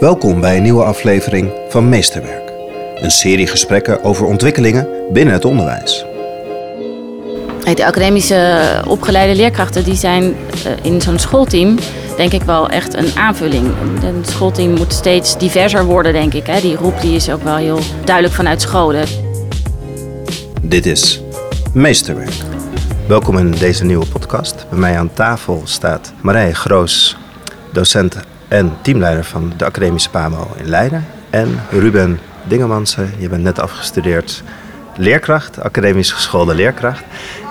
Welkom bij een nieuwe aflevering van Meesterwerk. Een serie gesprekken over ontwikkelingen binnen het onderwijs. De academische opgeleide leerkrachten die zijn eh, in zo'n schoolteam denk ik wel echt een aanvulling. Een schoolteam moet steeds diverser worden, denk ik. Die roep die is ook wel heel duidelijk vanuit scholen. Dit is Meesterwerk. Welkom in deze nieuwe podcast. Bij mij aan tafel staat Marije Groos, docent en teamleider van de Academische PAMO in Leiden. En Ruben Dingemansen, je bent net afgestudeerd leerkracht, academisch geschoolde leerkracht.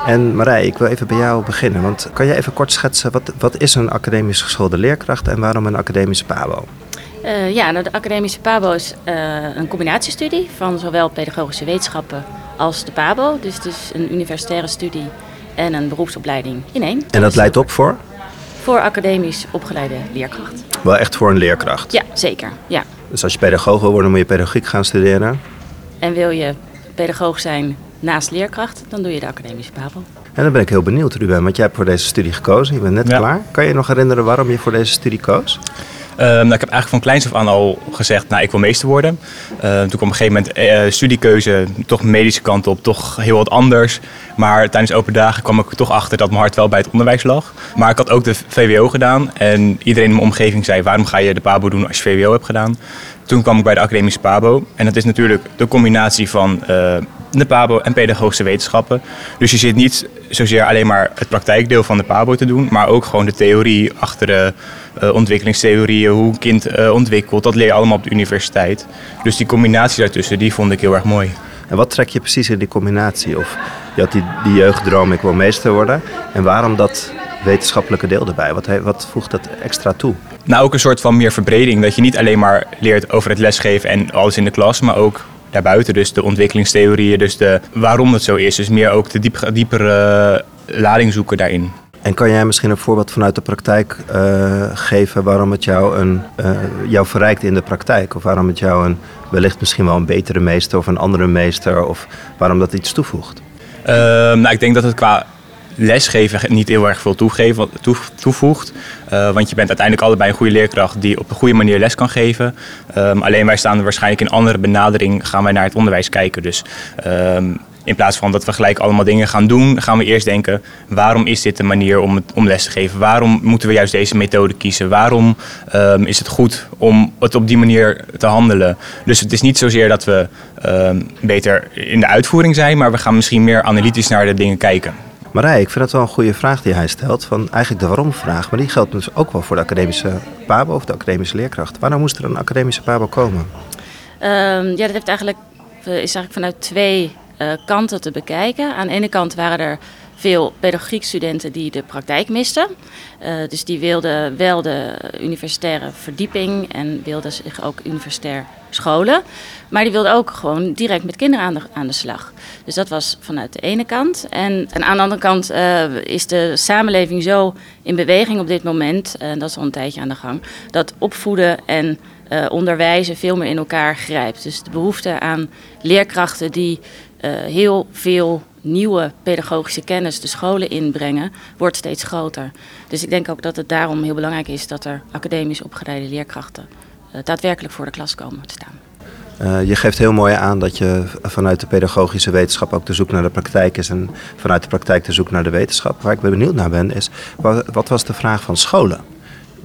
En Marij, ik wil even bij jou beginnen. Want kan je even kort schetsen, wat, wat is een academisch geschoolde leerkracht en waarom een academische PABO? Uh, ja, nou, de academische PABO is uh, een combinatiestudie van zowel pedagogische wetenschappen als de PABO. Dus het is een universitaire studie en een beroepsopleiding in één. En dat leidt op voor? Voor academisch opgeleide leerkracht. Wel echt voor een leerkracht? Ja, zeker. Ja. Dus als je pedagoog wil worden, moet je pedagogiek gaan studeren? En wil je pedagoog zijn naast leerkracht, dan doe je de academische PABO. En dan ben ik heel benieuwd, Ruben, want jij hebt voor deze studie gekozen. Je bent net klaar. Kan je je nog herinneren waarom je voor deze studie koos? Um, nou, ik heb eigenlijk van kleins af aan al gezegd, nou, ik wil meester worden. Uh, toen kwam op een gegeven moment uh, studiekeuze, toch medische kant op, toch heel wat anders. Maar tijdens open dagen kwam ik toch achter dat mijn hart wel bij het onderwijs lag. Maar ik had ook de VWO gedaan en iedereen in mijn omgeving zei, waarom ga je de PABO doen als je VWO hebt gedaan? Toen kwam ik bij de academische PABO en dat is natuurlijk de combinatie van uh, de PABO en pedagogische wetenschappen. Dus je zit niet zozeer alleen maar het praktijkdeel van de PABO te doen, maar ook gewoon de theorie achter de uh, ontwikkelingstheorieën, hoe een kind uh, ontwikkelt. Dat leer je allemaal op de universiteit. Dus die combinatie daartussen, die vond ik heel erg mooi. En wat trek je precies in die combinatie? Of je had die, die jeugddroom, ik wil meester worden. En waarom dat wetenschappelijke deel erbij? Wat, wat voegt dat extra toe? Nou, ook een soort van meer verbreding. Dat je niet alleen maar leert over het lesgeven en alles in de klas, maar ook daarbuiten. Dus de ontwikkelingstheorieën, dus de waarom het zo is. Dus meer ook de diep, diepere lading zoeken daarin. En kan jij misschien een voorbeeld vanuit de praktijk uh, geven waarom het jou, een, uh, jou verrijkt in de praktijk? Of waarom het jou een, wellicht misschien wel een betere meester of een andere meester? Of waarom dat iets toevoegt? Uh, nou, ik denk dat het qua lesgeven niet heel erg veel toegeven, toe, toevoegt. Uh, want je bent uiteindelijk allebei een goede leerkracht die op een goede manier les kan geven. Um, alleen wij staan er waarschijnlijk in andere benadering, gaan wij naar het onderwijs kijken. Dus um, in plaats van dat we gelijk allemaal dingen gaan doen, gaan we eerst denken: waarom is dit de manier om, het, om les te geven? Waarom moeten we juist deze methode kiezen? Waarom um, is het goed om het op die manier te handelen? Dus het is niet zozeer dat we um, beter in de uitvoering zijn, maar we gaan misschien meer analytisch naar de dingen kijken. Marij, ik vind dat wel een goede vraag die hij stelt. Van eigenlijk de waarom-vraag. Maar die geldt dus ook wel voor de academische PABO of de academische leerkracht. Waarom moest er een academische PABO komen? Um, ja, dat heeft eigenlijk, is eigenlijk vanuit twee uh, kanten te bekijken. Aan de ene kant waren er veel pedagogiekstudenten die de praktijk misten. Uh, dus die wilden wel de universitaire verdieping en wilden zich ook universitair scholen. Maar die wilden ook gewoon direct met kinderen aan de, slag. Dus dat was vanuit de ene kant. En, aan de andere kant uh, is de samenleving zo in beweging op dit moment, en dat is al een tijdje aan de gang, dat opvoeden en onderwijzen veel meer in elkaar grijpt. Dus de behoefte aan leerkrachten die heel veel nieuwe pedagogische kennis de scholen inbrengen, wordt steeds groter. Dus ik denk ook dat het daarom heel belangrijk is dat er academisch opgeleide leerkrachten uh, daadwerkelijk voor de klas komen te staan. Uh, je geeft heel mooi aan dat je vanuit de pedagogische wetenschap ook te zoek naar de praktijk is en vanuit de praktijk te zoek naar de wetenschap. Waar ik benieuwd naar ben is, wat was de vraag van scholen?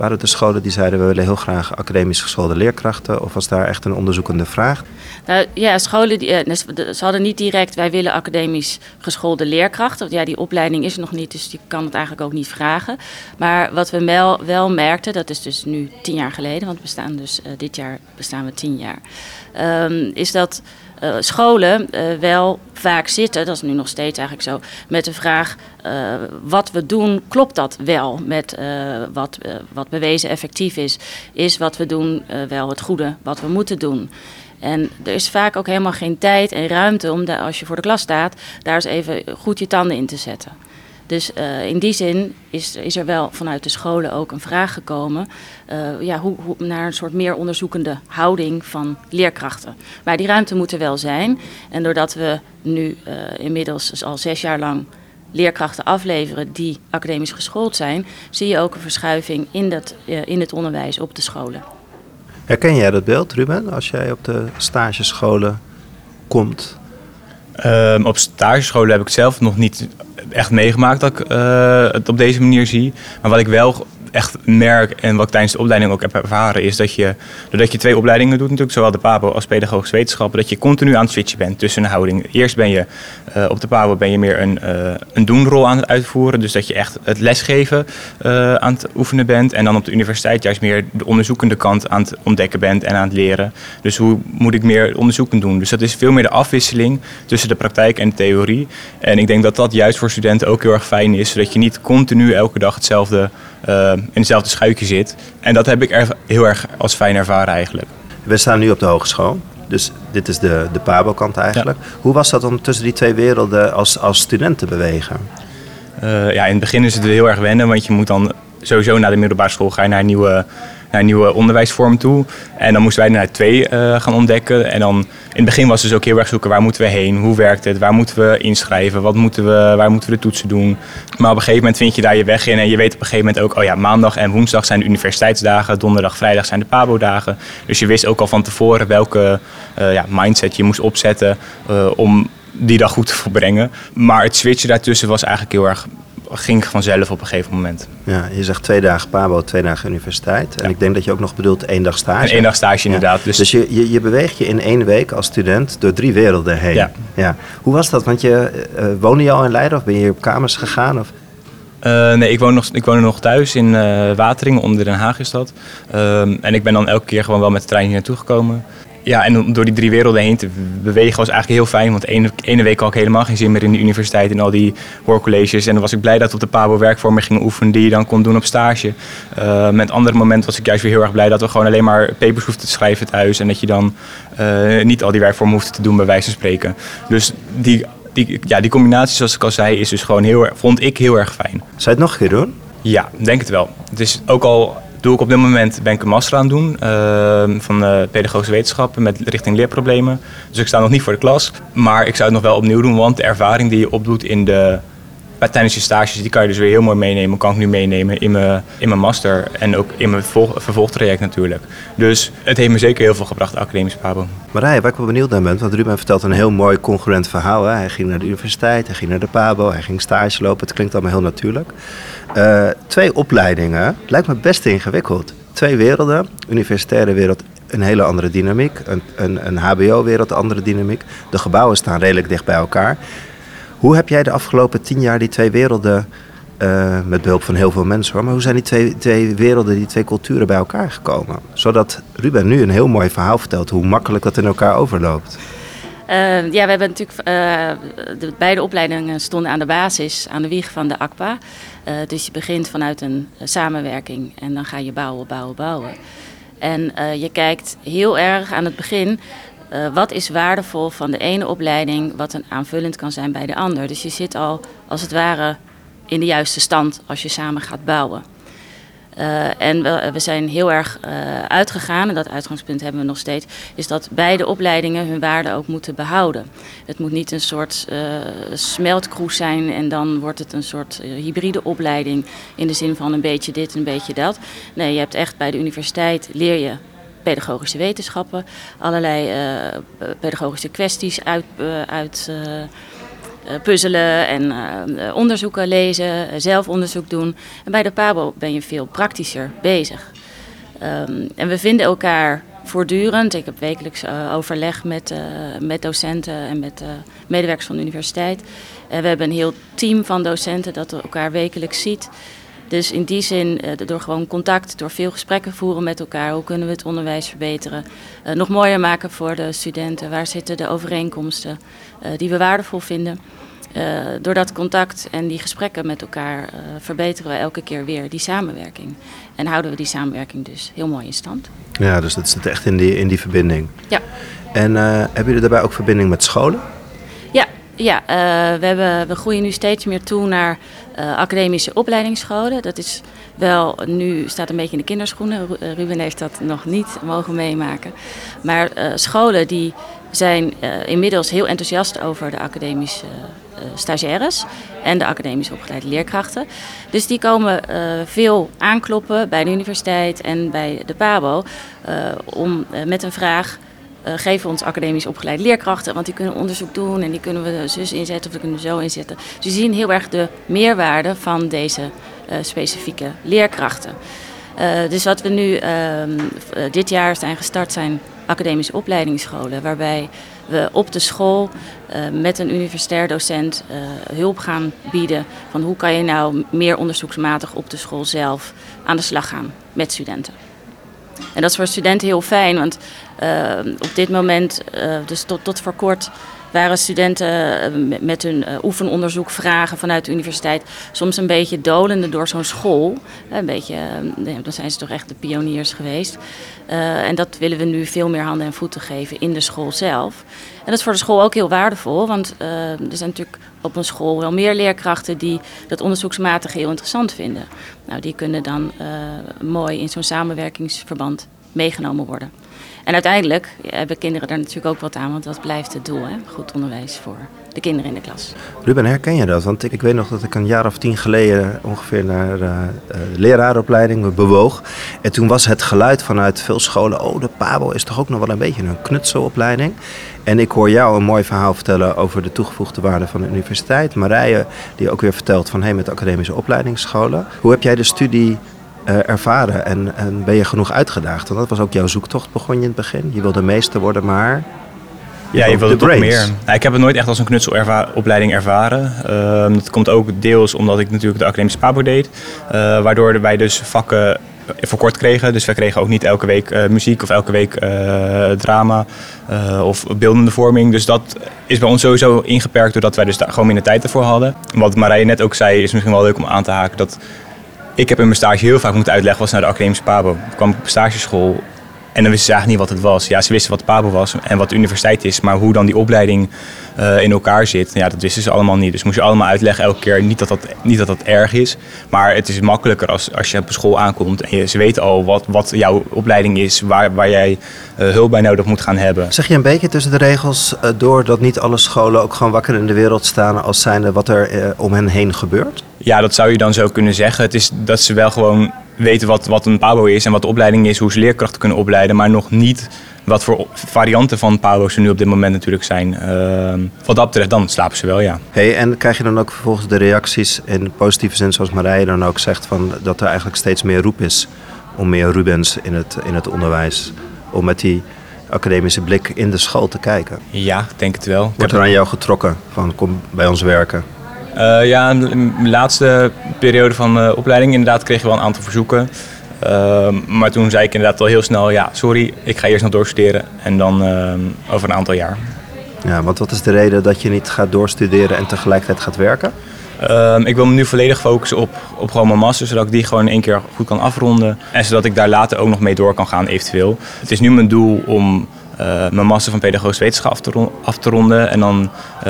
Waren het de scholen die zeiden we willen heel graag academisch geschoolde leerkrachten? Of was daar echt een onderzoekende vraag? Nou, ja, scholen die, uh, ze hadden niet direct wij willen academisch geschoolde leerkrachten. Ja, die opleiding is er nog niet, dus je kan het eigenlijk ook niet vragen. Maar wat we wel, wel merkten, dat is dus nu tien jaar geleden, want we bestaan dus uh, dit jaar bestaan we tien jaar. Um, is dat uh, scholen uh, wel vaak zitten, dat is nu nog steeds eigenlijk zo, met de vraag: uh, wat we doen, klopt dat wel met wat, wat bewezen effectief is? Is wat we doen wel het goede wat we moeten doen? En er is vaak ook helemaal geen tijd en ruimte om, als je voor de klas staat, daar eens even goed je tanden in te zetten. Dus uh, in die zin is, is er wel vanuit de scholen ook een vraag gekomen uh, ja, hoe, hoe, naar een soort meer onderzoekende houding van leerkrachten. Maar die ruimte moet er wel zijn. En doordat we nu uh, inmiddels dus al zes jaar lang leerkrachten afleveren die academisch geschoold zijn, zie je ook een verschuiving in, dat, in het onderwijs op de scholen. Herken jij dat beeld, Ruben, als jij op de stagescholen komt? Um, op stagescholen heb ik zelf nog niet echt meegemaakt dat ik uh, het op deze manier zie. Maar wat ik wel echt merk en wat ik tijdens de opleiding ook heb ervaren, is dat je, doordat je twee opleidingen doet, natuurlijk, zowel de PABO als pedagogische wetenschappen, dat je continu aan het switchen bent tussen een houding. Eerst ben je uh, op de PABO ben je meer een, uh, een doenrol aan het uitvoeren, dus dat je echt het lesgeven uh, aan het oefenen bent. En dan op de universiteit juist meer de onderzoekende kant aan het ontdekken bent en aan het leren. Dus hoe moet ik meer onderzoeken doen? Dus dat is veel meer de afwisseling tussen de praktijk en de theorie. En ik denk dat dat juist voor studenten ook heel erg fijn is, zodat je niet continu elke dag hetzelfde uh, in hetzelfde schuitje zit. En dat heb ik er heel erg als fijn ervaren eigenlijk. We staan nu op de hogeschool. Dus dit is de, de Pabo-kant eigenlijk. Ja. Hoe was dat om tussen die twee werelden als, als student te bewegen? Uh, ja, in het begin is het heel erg wennen, want je moet dan sowieso naar de middelbare school ga je naar een nieuwe, naar een nieuwe onderwijsvorm toe. En dan moesten wij naar twee uh, gaan ontdekken. En dan in het begin was dus ook heel erg zoeken waar moeten we heen, hoe werkt het, waar moeten we inschrijven, wat moeten we, waar moeten we de toetsen doen. Maar op een gegeven moment vind je daar je weg in en je weet op een gegeven moment ook, oh ja, maandag en woensdag zijn de universiteitsdagen, donderdag, vrijdag zijn de Pabo-dagen. Dus je wist ook al van tevoren welke uh, ja, mindset je moest opzetten uh, om die dag goed te volbrengen. Maar het switchen daartussen was eigenlijk heel erg ging vanzelf op een gegeven moment. Ja, je zegt twee dagen Pabo, twee dagen universiteit. En Ja. ik denk dat je ook nog bedoelt één dag stage. En één dag stage inderdaad. Dus, Dus, je, je, je beweegt je in één week als student door drie werelden heen. Ja. Ja. Hoe was dat? Want je uh, woonde je al in Leiden of ben je op kamers gegaan? Of? uh, nee, ik woon, nog, ik woon nog thuis in uh, Wateringen, onder Den Haag is dat. Um, en ik ben dan elke keer gewoon wel met de trein hier naartoe gekomen. Ja, en om door die drie werelden heen te bewegen was eigenlijk heel fijn. Want ene, ene week had ik helemaal geen zin meer in de universiteit en al die hoorcolleges. En dan was ik blij dat we op de Pabo werkvormen gingen oefenen die je dan kon doen op stage. Uh, met andere momenten was ik juist weer heel erg blij dat we gewoon alleen maar papers hoefden te schrijven thuis. En dat je dan uh, niet al die werkvormen hoefde te doen bij wijze van spreken. Dus die, die, ja, die combinatie, zoals ik al zei, is dus gewoon heel, vond ik heel erg fijn. Zou je het nog een keer doen? Ja, denk het wel. Het is ook al doe ik op dit moment ben ik een master aan het doen uh, van uh, pedagogische wetenschappen met richting leerproblemen. Dus ik sta nog niet voor de klas, maar ik zou het nog wel opnieuw doen, want de ervaring die je opdoet in de tijdens je stages, die kan je dus weer heel mooi meenemen. Kan ik nu meenemen in mijn, in mijn master en ook in mijn volg, vervolgtraject natuurlijk. Dus het heeft me zeker heel veel gebracht, academisch Pabo. Marije, waar ik wel benieuwd naar ben, want Ruben vertelt een heel mooi congruent verhaal. Hè? Hij ging naar de universiteit, hij ging naar de Pabo, hij ging stage lopen. Het klinkt allemaal heel natuurlijk. Uh, twee opleidingen, lijkt me best ingewikkeld. Twee werelden, universitaire wereld een hele andere dynamiek. Een, een, een HBO-wereld, een andere dynamiek. De gebouwen staan redelijk dicht bij elkaar. Hoe heb jij de afgelopen tien jaar die twee werelden, uh, met behulp van heel veel mensen hoor, maar hoe zijn die twee, twee werelden, die twee culturen bij elkaar gekomen? Zodat Ruben nu een heel mooi verhaal vertelt hoe makkelijk dat in elkaar overloopt. Uh, ja, we hebben natuurlijk. Uh, de beide opleidingen stonden aan de basis, aan de wieg van de ACPA. Uh, dus je begint vanuit een samenwerking en dan ga je bouwen, bouwen, bouwen. En eh, je kijkt heel erg aan het begin. Uh, wat is waardevol van de ene opleiding, wat een aanvullend kan zijn bij de ander. Dus je zit al als het ware in de juiste stand als je samen gaat bouwen. Uh, en we, zijn heel erg uh, uitgegaan, en dat uitgangspunt hebben we nog steeds, is dat beide opleidingen hun waarde ook moeten behouden. Het moet niet een soort uh, smeltkroes zijn en dan wordt het een soort hybride opleiding in de zin van een beetje dit, een beetje dat. Nee, je hebt echt bij de universiteit leer je pedagogische wetenschappen, allerlei pedagogische kwesties uit. uit uh, puzzelen en onderzoeken lezen, zelf onderzoek doen. En bij de PABO ben je veel praktischer bezig. Um, en we vinden elkaar voortdurend. Ik heb wekelijks overleg met, met docenten en met medewerkers van de universiteit. En we hebben een heel team van docenten dat elkaar wekelijks ziet. Dus in die zin, door gewoon contact, door veel gesprekken voeren met elkaar, hoe kunnen we het onderwijs verbeteren, uh, nog mooier maken voor de studenten, waar zitten de overeenkomsten uh, die we waardevol vinden. Uh, door dat contact en die gesprekken met elkaar verbeteren we elke keer weer die samenwerking. En houden we die samenwerking dus heel mooi in stand. Ja, dus dat zit echt in die, in die verbinding. Ja. En hebben jullie daarbij ook verbinding met scholen? Ja, uh, we, hebben, we groeien nu steeds meer toe naar uh, academische opleidingsscholen. Dat is wel, nu staat een beetje in de kinderschoenen. Ruben heeft dat nog niet mogen meemaken. Maar scholen die zijn inmiddels heel enthousiast over de academische stagiaires en de academisch opgeleide leerkrachten. Dus die komen veel aankloppen bij de universiteit en bij de PABO om met een vraag uh, geven ons academisch opgeleide leerkrachten, want die kunnen onderzoek doen en die kunnen we zus inzetten of we kunnen zo inzetten. Dus we zien heel erg de meerwaarde van deze uh, specifieke leerkrachten. Uh, dus wat we nu ehm, dit jaar zijn gestart zijn academische opleidingsscholen, waarbij we op de school met een universitair docent hulp gaan bieden van hoe kan je nou meer onderzoeksmatig op de school zelf aan de slag gaan met studenten. En dat is voor studenten heel fijn, want uh, op dit moment, uh, dus tot, tot voor kort, waren studenten eh, met hun oefenonderzoek vragen vanuit de universiteit soms een beetje dolende door zo'n school. Een beetje, dan zijn ze toch echt de pioniers geweest. en dat willen we nu veel meer handen en voeten geven in de school zelf. En dat is voor de school ook heel waardevol, want er zijn natuurlijk op een school wel meer leerkrachten die dat onderzoeksmatig heel interessant vinden. Nou, die kunnen dan mooi in zo'n samenwerkingsverband meegenomen worden. En uiteindelijk hebben kinderen daar natuurlijk ook wat aan, want dat blijft het doel. Hè? Goed onderwijs voor de kinderen in de klas. Ruben, herken je dat? Want ik, weet nog dat ik een jaar of tien geleden ongeveer naar uh, uh, leraaropleiding bewoog. En toen was het geluid vanuit veel scholen, oh de PABO is toch ook nog wel een beetje een knutselopleiding. En ik hoor jou een mooi verhaal vertellen over de toegevoegde waarde van de universiteit. Marije, die ook weer vertelt van hey, met academische opleidingsscholen. Hoe heb jij de studie uh, ervaren en, en, ben je genoeg uitgedaagd? Want dat was ook jouw zoektocht, begon je in het begin. Je wilde meester worden, maar... Je ja, je wilde toch meer. Nou, ik heb het nooit echt als een knutselopleiding ervaren. Uh, dat komt ook deels omdat ik natuurlijk de academische PABO deed. Uh, waardoor wij dus vakken verkort kregen. Dus we kregen ook niet elke week uh, muziek of elke week uh, drama uh, of beeldende vorming. Dus dat is bij ons sowieso ingeperkt doordat wij dus daar gewoon minder tijd ervoor hadden. Wat Marije net ook zei is misschien wel leuk om aan te haken. Dat ik heb in mijn stage heel vaak moeten uitleggen wat naar de academische PABO. Ik kwam op stageschool en dan wisten ze eigenlijk niet wat het was. Ja, ze wisten wat PABO was en wat de universiteit is, maar hoe dan die opleiding uh, in elkaar zit, ja, dat wisten ze allemaal niet. Dus moest je allemaal uitleggen elke keer. Niet dat dat, niet dat, dat erg is, maar het is makkelijker als, als je op school aankomt en je, ze weten al wat, wat jouw opleiding is, waar, waar jij uh, hulp bij nodig moet gaan hebben. Zeg je een beetje tussen de regels uh, door dat niet alle scholen ook gewoon wakker in de wereld staan als zijnde wat er om hen heen gebeurt? Ja, dat zou je dan zo kunnen zeggen. Het is dat ze wel gewoon weten wat, wat een PABO is en wat de opleiding is, hoe ze leerkrachten kunnen opleiden, maar nog niet wat voor varianten van PABO's er nu op dit moment natuurlijk zijn. Uh, wat dat betreft, dan slapen ze wel, ja. Hey, en krijg je dan ook vervolgens de reacties in positieve zin, zoals Marije dan ook zegt, van dat er eigenlijk steeds meer roep is om meer Rubens in het, in het onderwijs, om met die academische blik in de school te kijken? Ja, ik denk het wel. Wordt er aan jou getrokken van kom bij ons werken? Uh, ja, in de laatste periode van de opleiding inderdaad kregen we wel een aantal verzoeken. Uh, maar toen zei ik inderdaad al heel snel, ja, sorry, ik ga eerst nog doorstuderen en dan uh, over een aantal jaar. Ja, want wat is de reden dat je niet gaat doorstuderen en tegelijkertijd gaat werken? Ehm, ik wil me nu volledig focussen op, op gewoon mijn master, zodat ik die gewoon in één keer goed kan afronden. En zodat ik daar later ook nog mee door kan gaan eventueel. Het is nu mijn doel om mijn master van pedagogische wetenschap af te, ronden. En dan uh,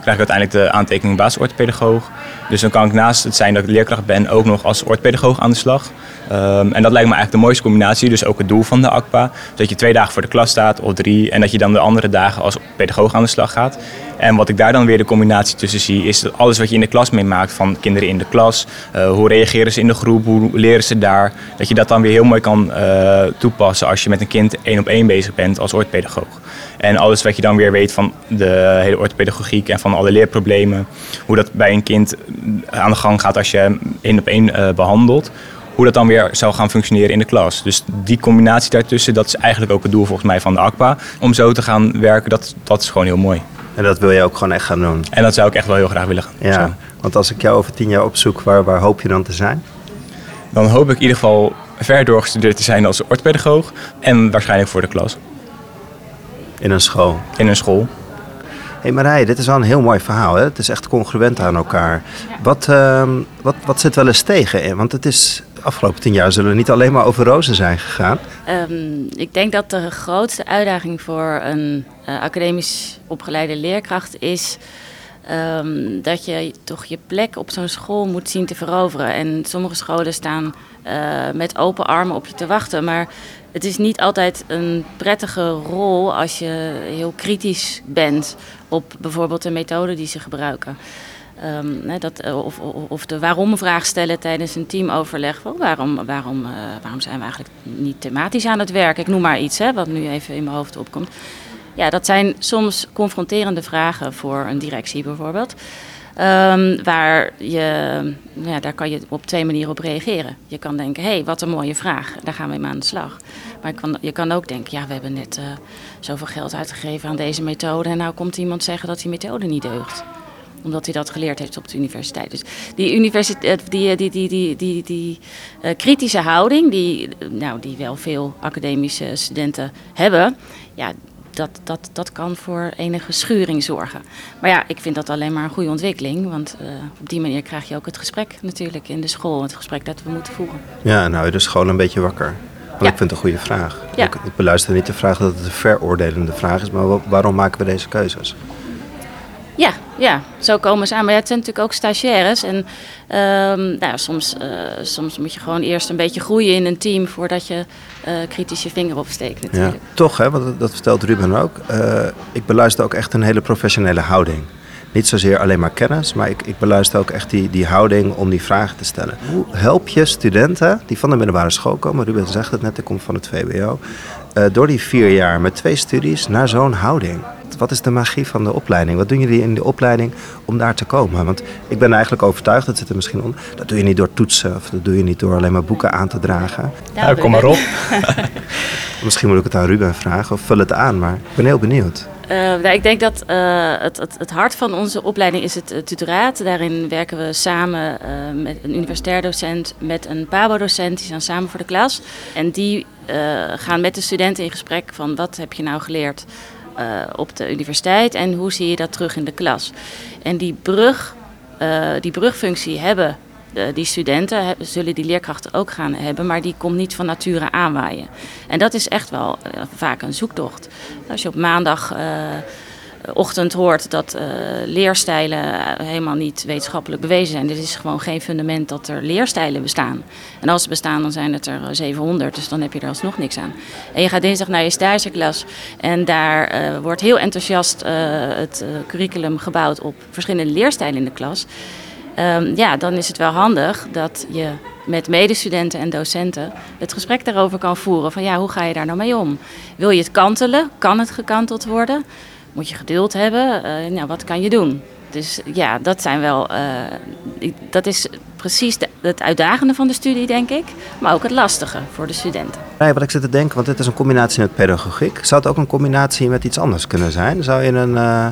krijg ik uiteindelijk de aantekening basisorthopedagoog. Dus dan kan ik naast het zijn dat ik leerkracht ben ook nog als orthopedagoog aan de slag. Um, en dat lijkt me eigenlijk de mooiste combinatie. Dus ook het doel van de ACPA. Dat je twee dagen voor de klas staat of drie. En dat je dan de andere dagen als pedagoog aan de slag gaat. En wat ik daar dan weer de combinatie tussen zie, is dat alles wat je in de klas meemaakt van kinderen in de klas. Uh, hoe reageren ze in de groep? Hoe leren ze daar? Dat je dat dan weer heel mooi kan uh, toepassen als je met een kind één op één bezig bent als orthopedagoog. En alles wat je dan weer weet van de hele orthopedagogiek en van alle leerproblemen. Hoe dat bij een kind aan de gang gaat als je één op één behandelt hoe dat dan weer zou gaan functioneren in de klas. Dus die combinatie daartussen, dat is eigenlijk ook het doel volgens mij van de ACPA. Om zo te gaan werken, dat, dat is gewoon heel mooi. En dat wil je ook gewoon echt gaan doen? En dat zou ik echt wel heel graag willen gaan doen. Ja, want als ik jou over tien jaar opzoek, waar, waar hoop je dan te zijn? Dan hoop ik in ieder geval ver doorgestudeerd te zijn als orthopedagoog. En waarschijnlijk voor de klas. In een school? In een school. Hé hey Marije, dit is wel een heel mooi verhaal. Hè? Het is echt congruent aan elkaar. Wat, uh, wat, wat zit wel eens tegen? Want het is afgelopen tien jaar zullen niet alleen maar over rozen zijn gegaan. Um, ik denk dat de grootste uitdaging voor een uh, academisch opgeleide leerkracht is ehm, dat je toch je plek op zo'n school moet zien te veroveren. En sommige scholen staan uh, met open armen op je te wachten. Maar het is niet altijd een prettige rol als je heel kritisch bent op bijvoorbeeld de methode die ze gebruiken. Um, dat, eh, of, of, de waarom-vraag stellen tijdens een teamoverleg. waarom, waarom, uh, waarom zijn we eigenlijk niet thematisch aan het werk? Ik noem maar iets, hè, wat nu even in mijn hoofd opkomt. Ja, dat zijn soms confronterende vragen voor een directie bijvoorbeeld. Um, waar je, ja, daar kan je op twee manieren op reageren. Je kan denken, hé, hey, wat een mooie vraag, daar gaan we mee aan de slag. Maar je kan, je kan ook denken, ja, we hebben net uh, zoveel geld uitgegeven aan deze methode... en nou komt iemand zeggen dat die methode niet deugt omdat hij dat geleerd heeft op de universiteit. Dus die, universiteit, die, die, die, die, die, die uh, kritische houding, die, nou, die wel veel academische studenten hebben, ja, dat, dat, dat kan voor enige schuring zorgen. Maar ja, ik vind dat alleen maar een goede ontwikkeling. Want uh, op die manier krijg je ook het gesprek natuurlijk in de school. Het gesprek dat we moeten voeren. Ja, nou, de school een beetje wakker. Want ja. ik vind het een goede vraag. Ja. Ik, ik beluister niet de vraag dat het een veroordelende vraag is, maar waarom maken we deze keuzes? Ja, ja, zo komen ze aan. Maar ja, het zijn natuurlijk ook stagiaires. En um, nou, soms, uh, soms moet je gewoon eerst een beetje groeien in een team voordat je uh, kritisch je vinger opsteekt. Natuurlijk. Ja, toch, hè, want dat vertelt Ruben ook. Uh, ik beluister ook echt een hele professionele houding. Niet zozeer alleen maar kennis, maar ik, ik beluister ook echt die, die houding om die vragen te stellen. Hoe help je studenten die van de middelbare school komen, Ruben zegt het net, ik kom van het VWO, door die vier jaar met twee studies naar zo'n houding? Wat is de magie van de opleiding? Wat doen jullie in de opleiding om daar te komen? Want ik ben eigenlijk overtuigd, dat zit er misschien onder. Dat doe je niet door toetsen of dat doe je niet door alleen maar boeken aan te dragen. Nou, kom maar op. misschien moet ik het aan Ruben vragen of vul het aan, maar ik ben heel benieuwd. Uh, nou, ik denk dat uh, het, het, het, hart van onze opleiding is het uh, tutoraat. Daarin werken we samen met een universitair docent, met een PABO-docent. Die staan samen voor de klas. En die gaan met de studenten in gesprek van wat heb je nou geleerd uh, op de universiteit en hoe zie je dat terug in de klas. En die, brug, uh, die brugfunctie hebben uh, die studenten, zullen die leerkrachten ook gaan hebben, maar die komt niet van nature aanwaaien. En dat is echt wel vaak een zoektocht. Als je op maandag ochtend hoort dat uh, leerstijlen helemaal niet wetenschappelijk bewezen zijn. Er is gewoon geen fundament dat er leerstijlen bestaan. En als ze bestaan, dan zijn het er 700, dus dan heb je er alsnog niks aan. En je gaat dinsdag naar je stageklas en daar wordt heel enthousiast het curriculum gebouwd op verschillende leerstijlen in de klas. Um, ja, dan is het wel handig dat je met medestudenten en docenten het gesprek daarover kan voeren. Van ja, hoe ga je daar nou mee om? Wil je het kantelen? Kan het gekanteld worden? Moet je geduld hebben. Uh, nou, wat kan je doen? Dus ja, dat zijn wel. Uh, dat is precies de, het uitdagende van de studie, denk ik. Maar ook het lastige voor de studenten. Nee, wat ik zit te denken, want dit is een combinatie met pedagogiek. Zou het ook een combinatie met iets anders kunnen zijn? Zou je een, uh,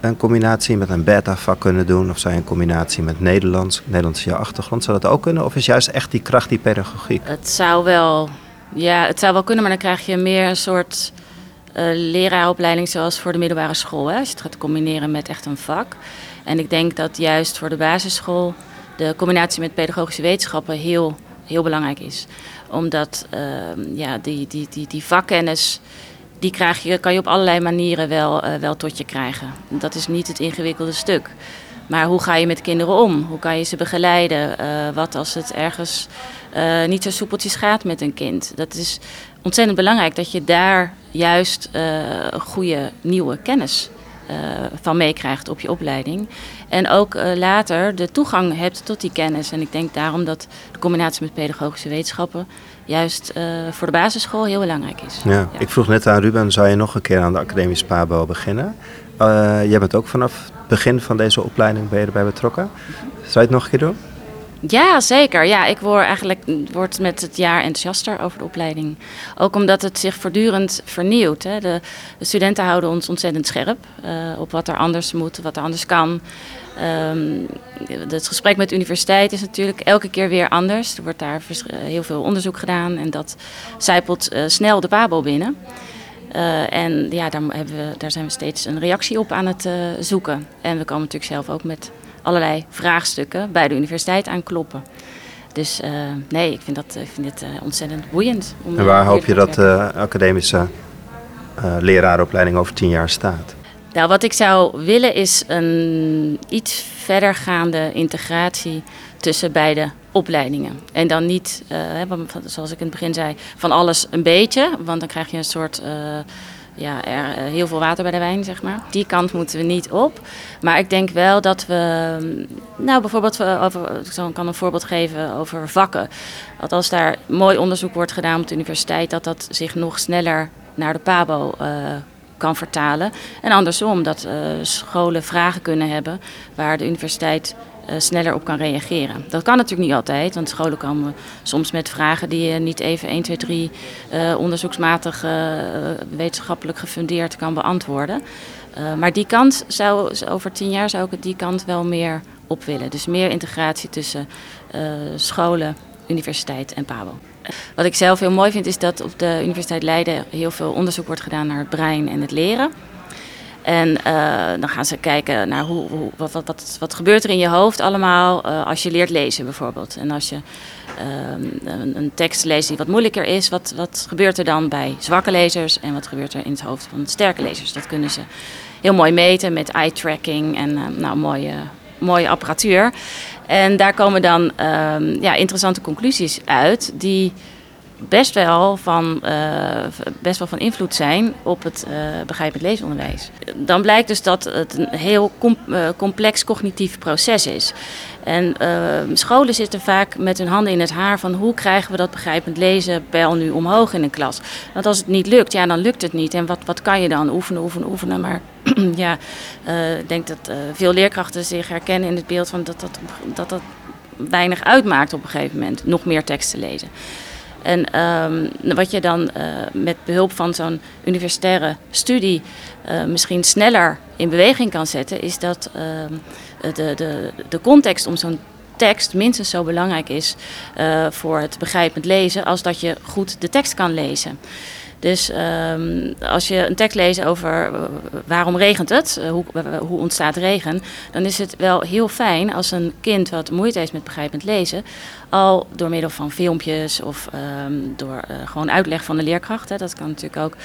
een combinatie met een beta-vak kunnen doen? Of zou je een combinatie met Nederlands, Nederlands je achtergrond? Zou dat ook kunnen? Of is juist echt die kracht die pedagogiek? Het zou wel. Ja, het zou wel kunnen, maar dan krijg je meer een soort leraaropleiding zoals voor de middelbare school. Hè, als je het gaat combineren met echt een vak. En ik denk dat juist voor de basisschool de combinatie met pedagogische wetenschappen heel, heel belangrijk is. Omdat uh, ja, die, die, die, die vakkennis, die krijg je, kan je op allerlei manieren wel, uh, wel tot je krijgen. Dat is niet het ingewikkelde stuk. Maar hoe ga je met kinderen om? Hoe kan je ze begeleiden? wat als het ergens niet zo soepeltjes gaat met een kind? Dat is ontzettend belangrijk dat je daar juist uh, goede nieuwe kennis uh, van meekrijgt op je opleiding. En ook uh, later de toegang hebt tot die kennis. En ik denk daarom dat de combinatie met pedagogische wetenschappen juist voor de basisschool heel belangrijk is. Ja, ja, Ik vroeg net aan Ruben, zou je nog een keer aan de academische PABO beginnen? jij bent ook vanaf het begin van deze opleiding ben je erbij betrokken. Zou je het nog een keer doen? Ja, zeker. Ja, ik word eigenlijk word met het jaar enthousiaster over de opleiding. Ook omdat het zich voortdurend vernieuwt. Hè. De, de, studenten houden ons ontzettend scherp uh, op wat er anders moet, wat er anders kan. Um, het gesprek met de universiteit is natuurlijk elke keer weer anders. Er wordt daar heel veel onderzoek gedaan en dat zijpelt uh, snel de PABO binnen. En ja, daar, we, daar zijn we steeds een reactie op aan het zoeken. En we komen natuurlijk zelf ook met allerlei vraagstukken bij de universiteit aankloppen. Dus uh, nee, ik vind, dat, ik vind dit uh, ontzettend boeiend. en waar hoop je dat de uh, academische leraaropleiding over tien jaar staat? Nou, wat ik zou willen is een iets verdergaande integratie tussen beide opleidingen. En dan niet, zoals ik in het begin zei, van alles een beetje. Want dan krijg je een soort, ja, er, uh, heel veel water bij de wijn, zeg maar. Die kant moeten we niet op. Maar ik denk wel dat we, nou bijvoorbeeld, over, ik kan een voorbeeld geven over vakken. Dat als daar mooi onderzoek wordt gedaan op de universiteit, dat dat zich nog sneller naar de PABO kan vertalen. En andersom, dat scholen vragen kunnen hebben waar de universiteit sneller op kan reageren. Dat kan natuurlijk niet altijd, want scholen komen soms met vragen die je niet even 1, 2, 3 uh, onderzoeksmatig wetenschappelijk gefundeerd kan beantwoorden. maar die kant zou, over tien jaar zou ik die kant wel meer op willen. Dus meer integratie tussen scholen, universiteit en PABO. Wat ik zelf heel mooi vind is dat op de Universiteit Leiden heel veel onderzoek wordt gedaan naar het brein en het leren. En uh, dan gaan ze kijken naar hoe, wat, wat, wat, wat gebeurt er in je hoofd allemaal uh, als je leert lezen bijvoorbeeld. En als je uh, een, tekst leest die wat moeilijker is, wat, wat gebeurt er dan bij zwakke lezers en wat gebeurt er in het hoofd van sterke lezers. Dat kunnen ze heel mooi meten met eye tracking en uh, nou, mooie, mooie apparatuur. En daar komen dan um, ja, interessante conclusies uit die best wel van, uh, best wel van invloed zijn op het uh, begrijpend leesonderwijs. Dan blijkt dus dat het een heel uh, complex cognitief proces is. En scholen zitten vaak met hun handen in het haar van hoe krijgen we dat begrijpend lezen pijl nu omhoog in een klas. Want als het niet lukt, ja dan lukt het niet. En wat, wat kan je dan? Oefenen, oefenen, oefenen. Maar ja, ik denk dat veel leerkrachten zich herkennen in het beeld van dat dat, dat, dat weinig uitmaakt op een gegeven moment. Nog meer teksten lezen. En um, wat je dan uh, met behulp van zo'n universitaire studie uh, misschien sneller in beweging kan zetten, is dat uh, de, de, de context om zo'n tekst minstens zo belangrijk is uh, voor het begrijpend lezen als dat je goed de tekst kan lezen. Dus um, als je een tekst leest over waarom regent het, uh, hoe, uh, hoe, ontstaat regen, dan is het wel heel fijn als een kind wat moeite heeft met begrijpend lezen, al door middel van filmpjes of um, door gewoon uitleg van de leerkracht, hè, dat kan natuurlijk ook,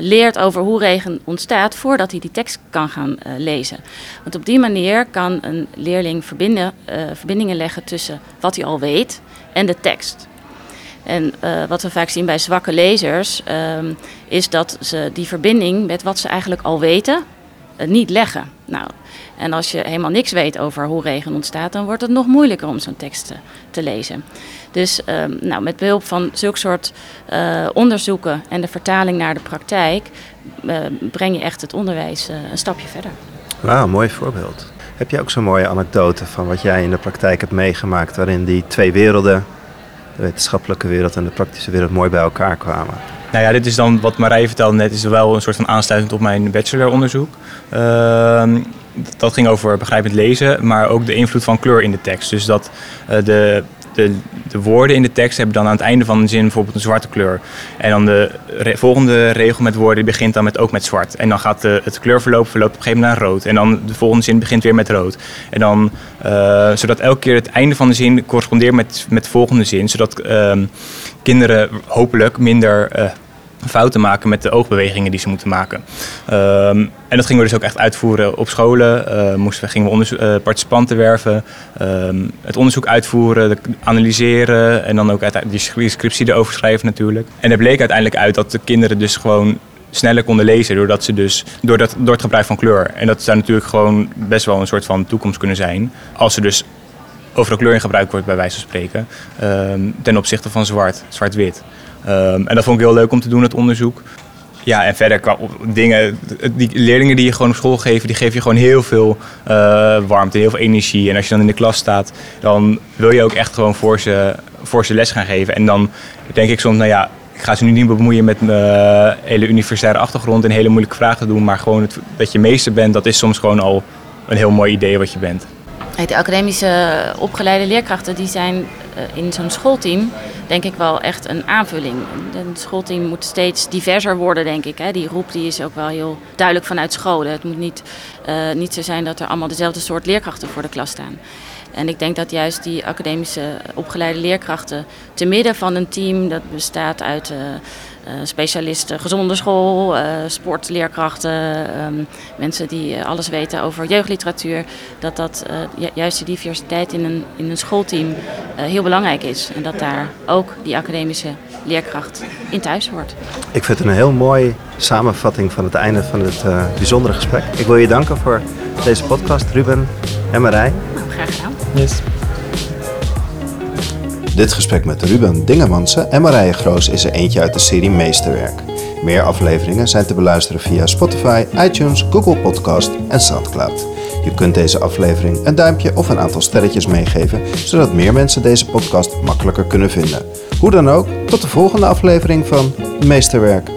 leert over hoe regen ontstaat voordat hij die tekst kan gaan lezen. Want op die manier kan een leerling verbinden, verbindingen leggen tussen wat hij al weet en de tekst. En uh, wat we vaak zien bij zwakke lezers, um, is dat ze die verbinding met wat ze eigenlijk al weten, uh, niet leggen. Nou, en als je helemaal niks weet over hoe regen ontstaat, dan wordt het nog moeilijker om zo'n tekst te, lezen. Dus um, nou, met behulp van zulke soort uh, onderzoeken en de vertaling naar de praktijk, breng je echt het onderwijs een stapje verder. Wauw, mooi voorbeeld. Heb je ook zo'n mooie anekdote van wat jij in de praktijk hebt meegemaakt, waarin die twee werelden wetenschappelijke wereld en de praktische wereld mooi bij elkaar kwamen. Nou ja, dit is dan wat Marije vertelde net, is wel een soort van aansluitend op mijn bacheloronderzoek. Uh, dat ging over begrijpend lezen, maar ook de invloed van kleur in de tekst. Dus dat uh, de de, de, woorden in de tekst hebben dan aan het einde van een zin bijvoorbeeld een zwarte kleur. En dan de volgende regel met woorden begint dan met, ook met zwart. En dan gaat het kleurverloop verloopt op een gegeven moment naar rood. En dan de volgende zin begint weer met rood. En dan, uh, zodat elke keer het einde van de zin correspondeert met, met de volgende zin. Zodat uh, kinderen hopelijk minder... Fouten maken met de oogbewegingen die ze moeten maken. Um, en dat gingen we dus ook echt uitvoeren op scholen. Uh, moesten gingen we uh, participanten werven, um, het onderzoek uitvoeren, analyseren en dan ook die scriptie erover schrijven natuurlijk. En er bleek uiteindelijk uit dat de kinderen dus gewoon sneller konden lezen doordat ze dus, door, het gebruik van kleur. En dat zou natuurlijk gewoon best wel een soort van toekomst kunnen zijn. Als er dus overal kleur in gebruikt wordt bij wijze van spreken. Um, ten opzichte van zwart, zwart-wit. Um, en dat vond ik heel leuk om te doen, het onderzoek. Ja, en verder qua dingen, die leerlingen die je gewoon op school geven, die geven je gewoon heel veel uh, warmte, heel veel energie. En als je dan in de klas staat, dan wil je ook echt gewoon voor ze, voor ze les gaan geven. En dan denk ik soms, nou ja, ik ga ze nu niet bemoeien met mijn hele universitaire achtergrond en hele moeilijke vragen doen. Maar gewoon dat je meester bent, dat is soms gewoon al een heel mooi idee wat je bent. De academische opgeleide leerkrachten die zijn in zo'n schoolteam denk ik wel echt een aanvulling. Het schoolteam moet steeds diverser worden, denk ik. Die roep die is ook wel heel duidelijk vanuit scholen. Het moet niet, uh, niet zo zijn dat er allemaal dezelfde soort leerkrachten voor de klas staan. En ik denk dat juist die academische opgeleide leerkrachten te midden van een team dat bestaat uit uh, specialisten gezonde school, uh, sportleerkrachten, um, mensen die alles weten over jeugdliteratuur, dat dat juist de diversiteit in een, in een schoolteam heel belangrijk is. En dat daar ook die academische leerkracht in thuis hoort. Ik vind het een heel mooie samenvatting van het einde van het bijzondere gesprek. Ik wil je danken voor deze podcast, Ruben en Marij. Nou, graag gedaan. Yes. Dit gesprek met Ruben Dingemansen en Marije Groos is er eentje uit de serie Meesterwerk. Meer afleveringen zijn te beluisteren via Spotify, iTunes, Google Podcast en Soundcloud. Je kunt deze aflevering een duimpje of een aantal sterretjes meegeven, zodat meer mensen deze podcast makkelijker kunnen vinden. Hoe dan ook, tot de volgende aflevering van Meesterwerk.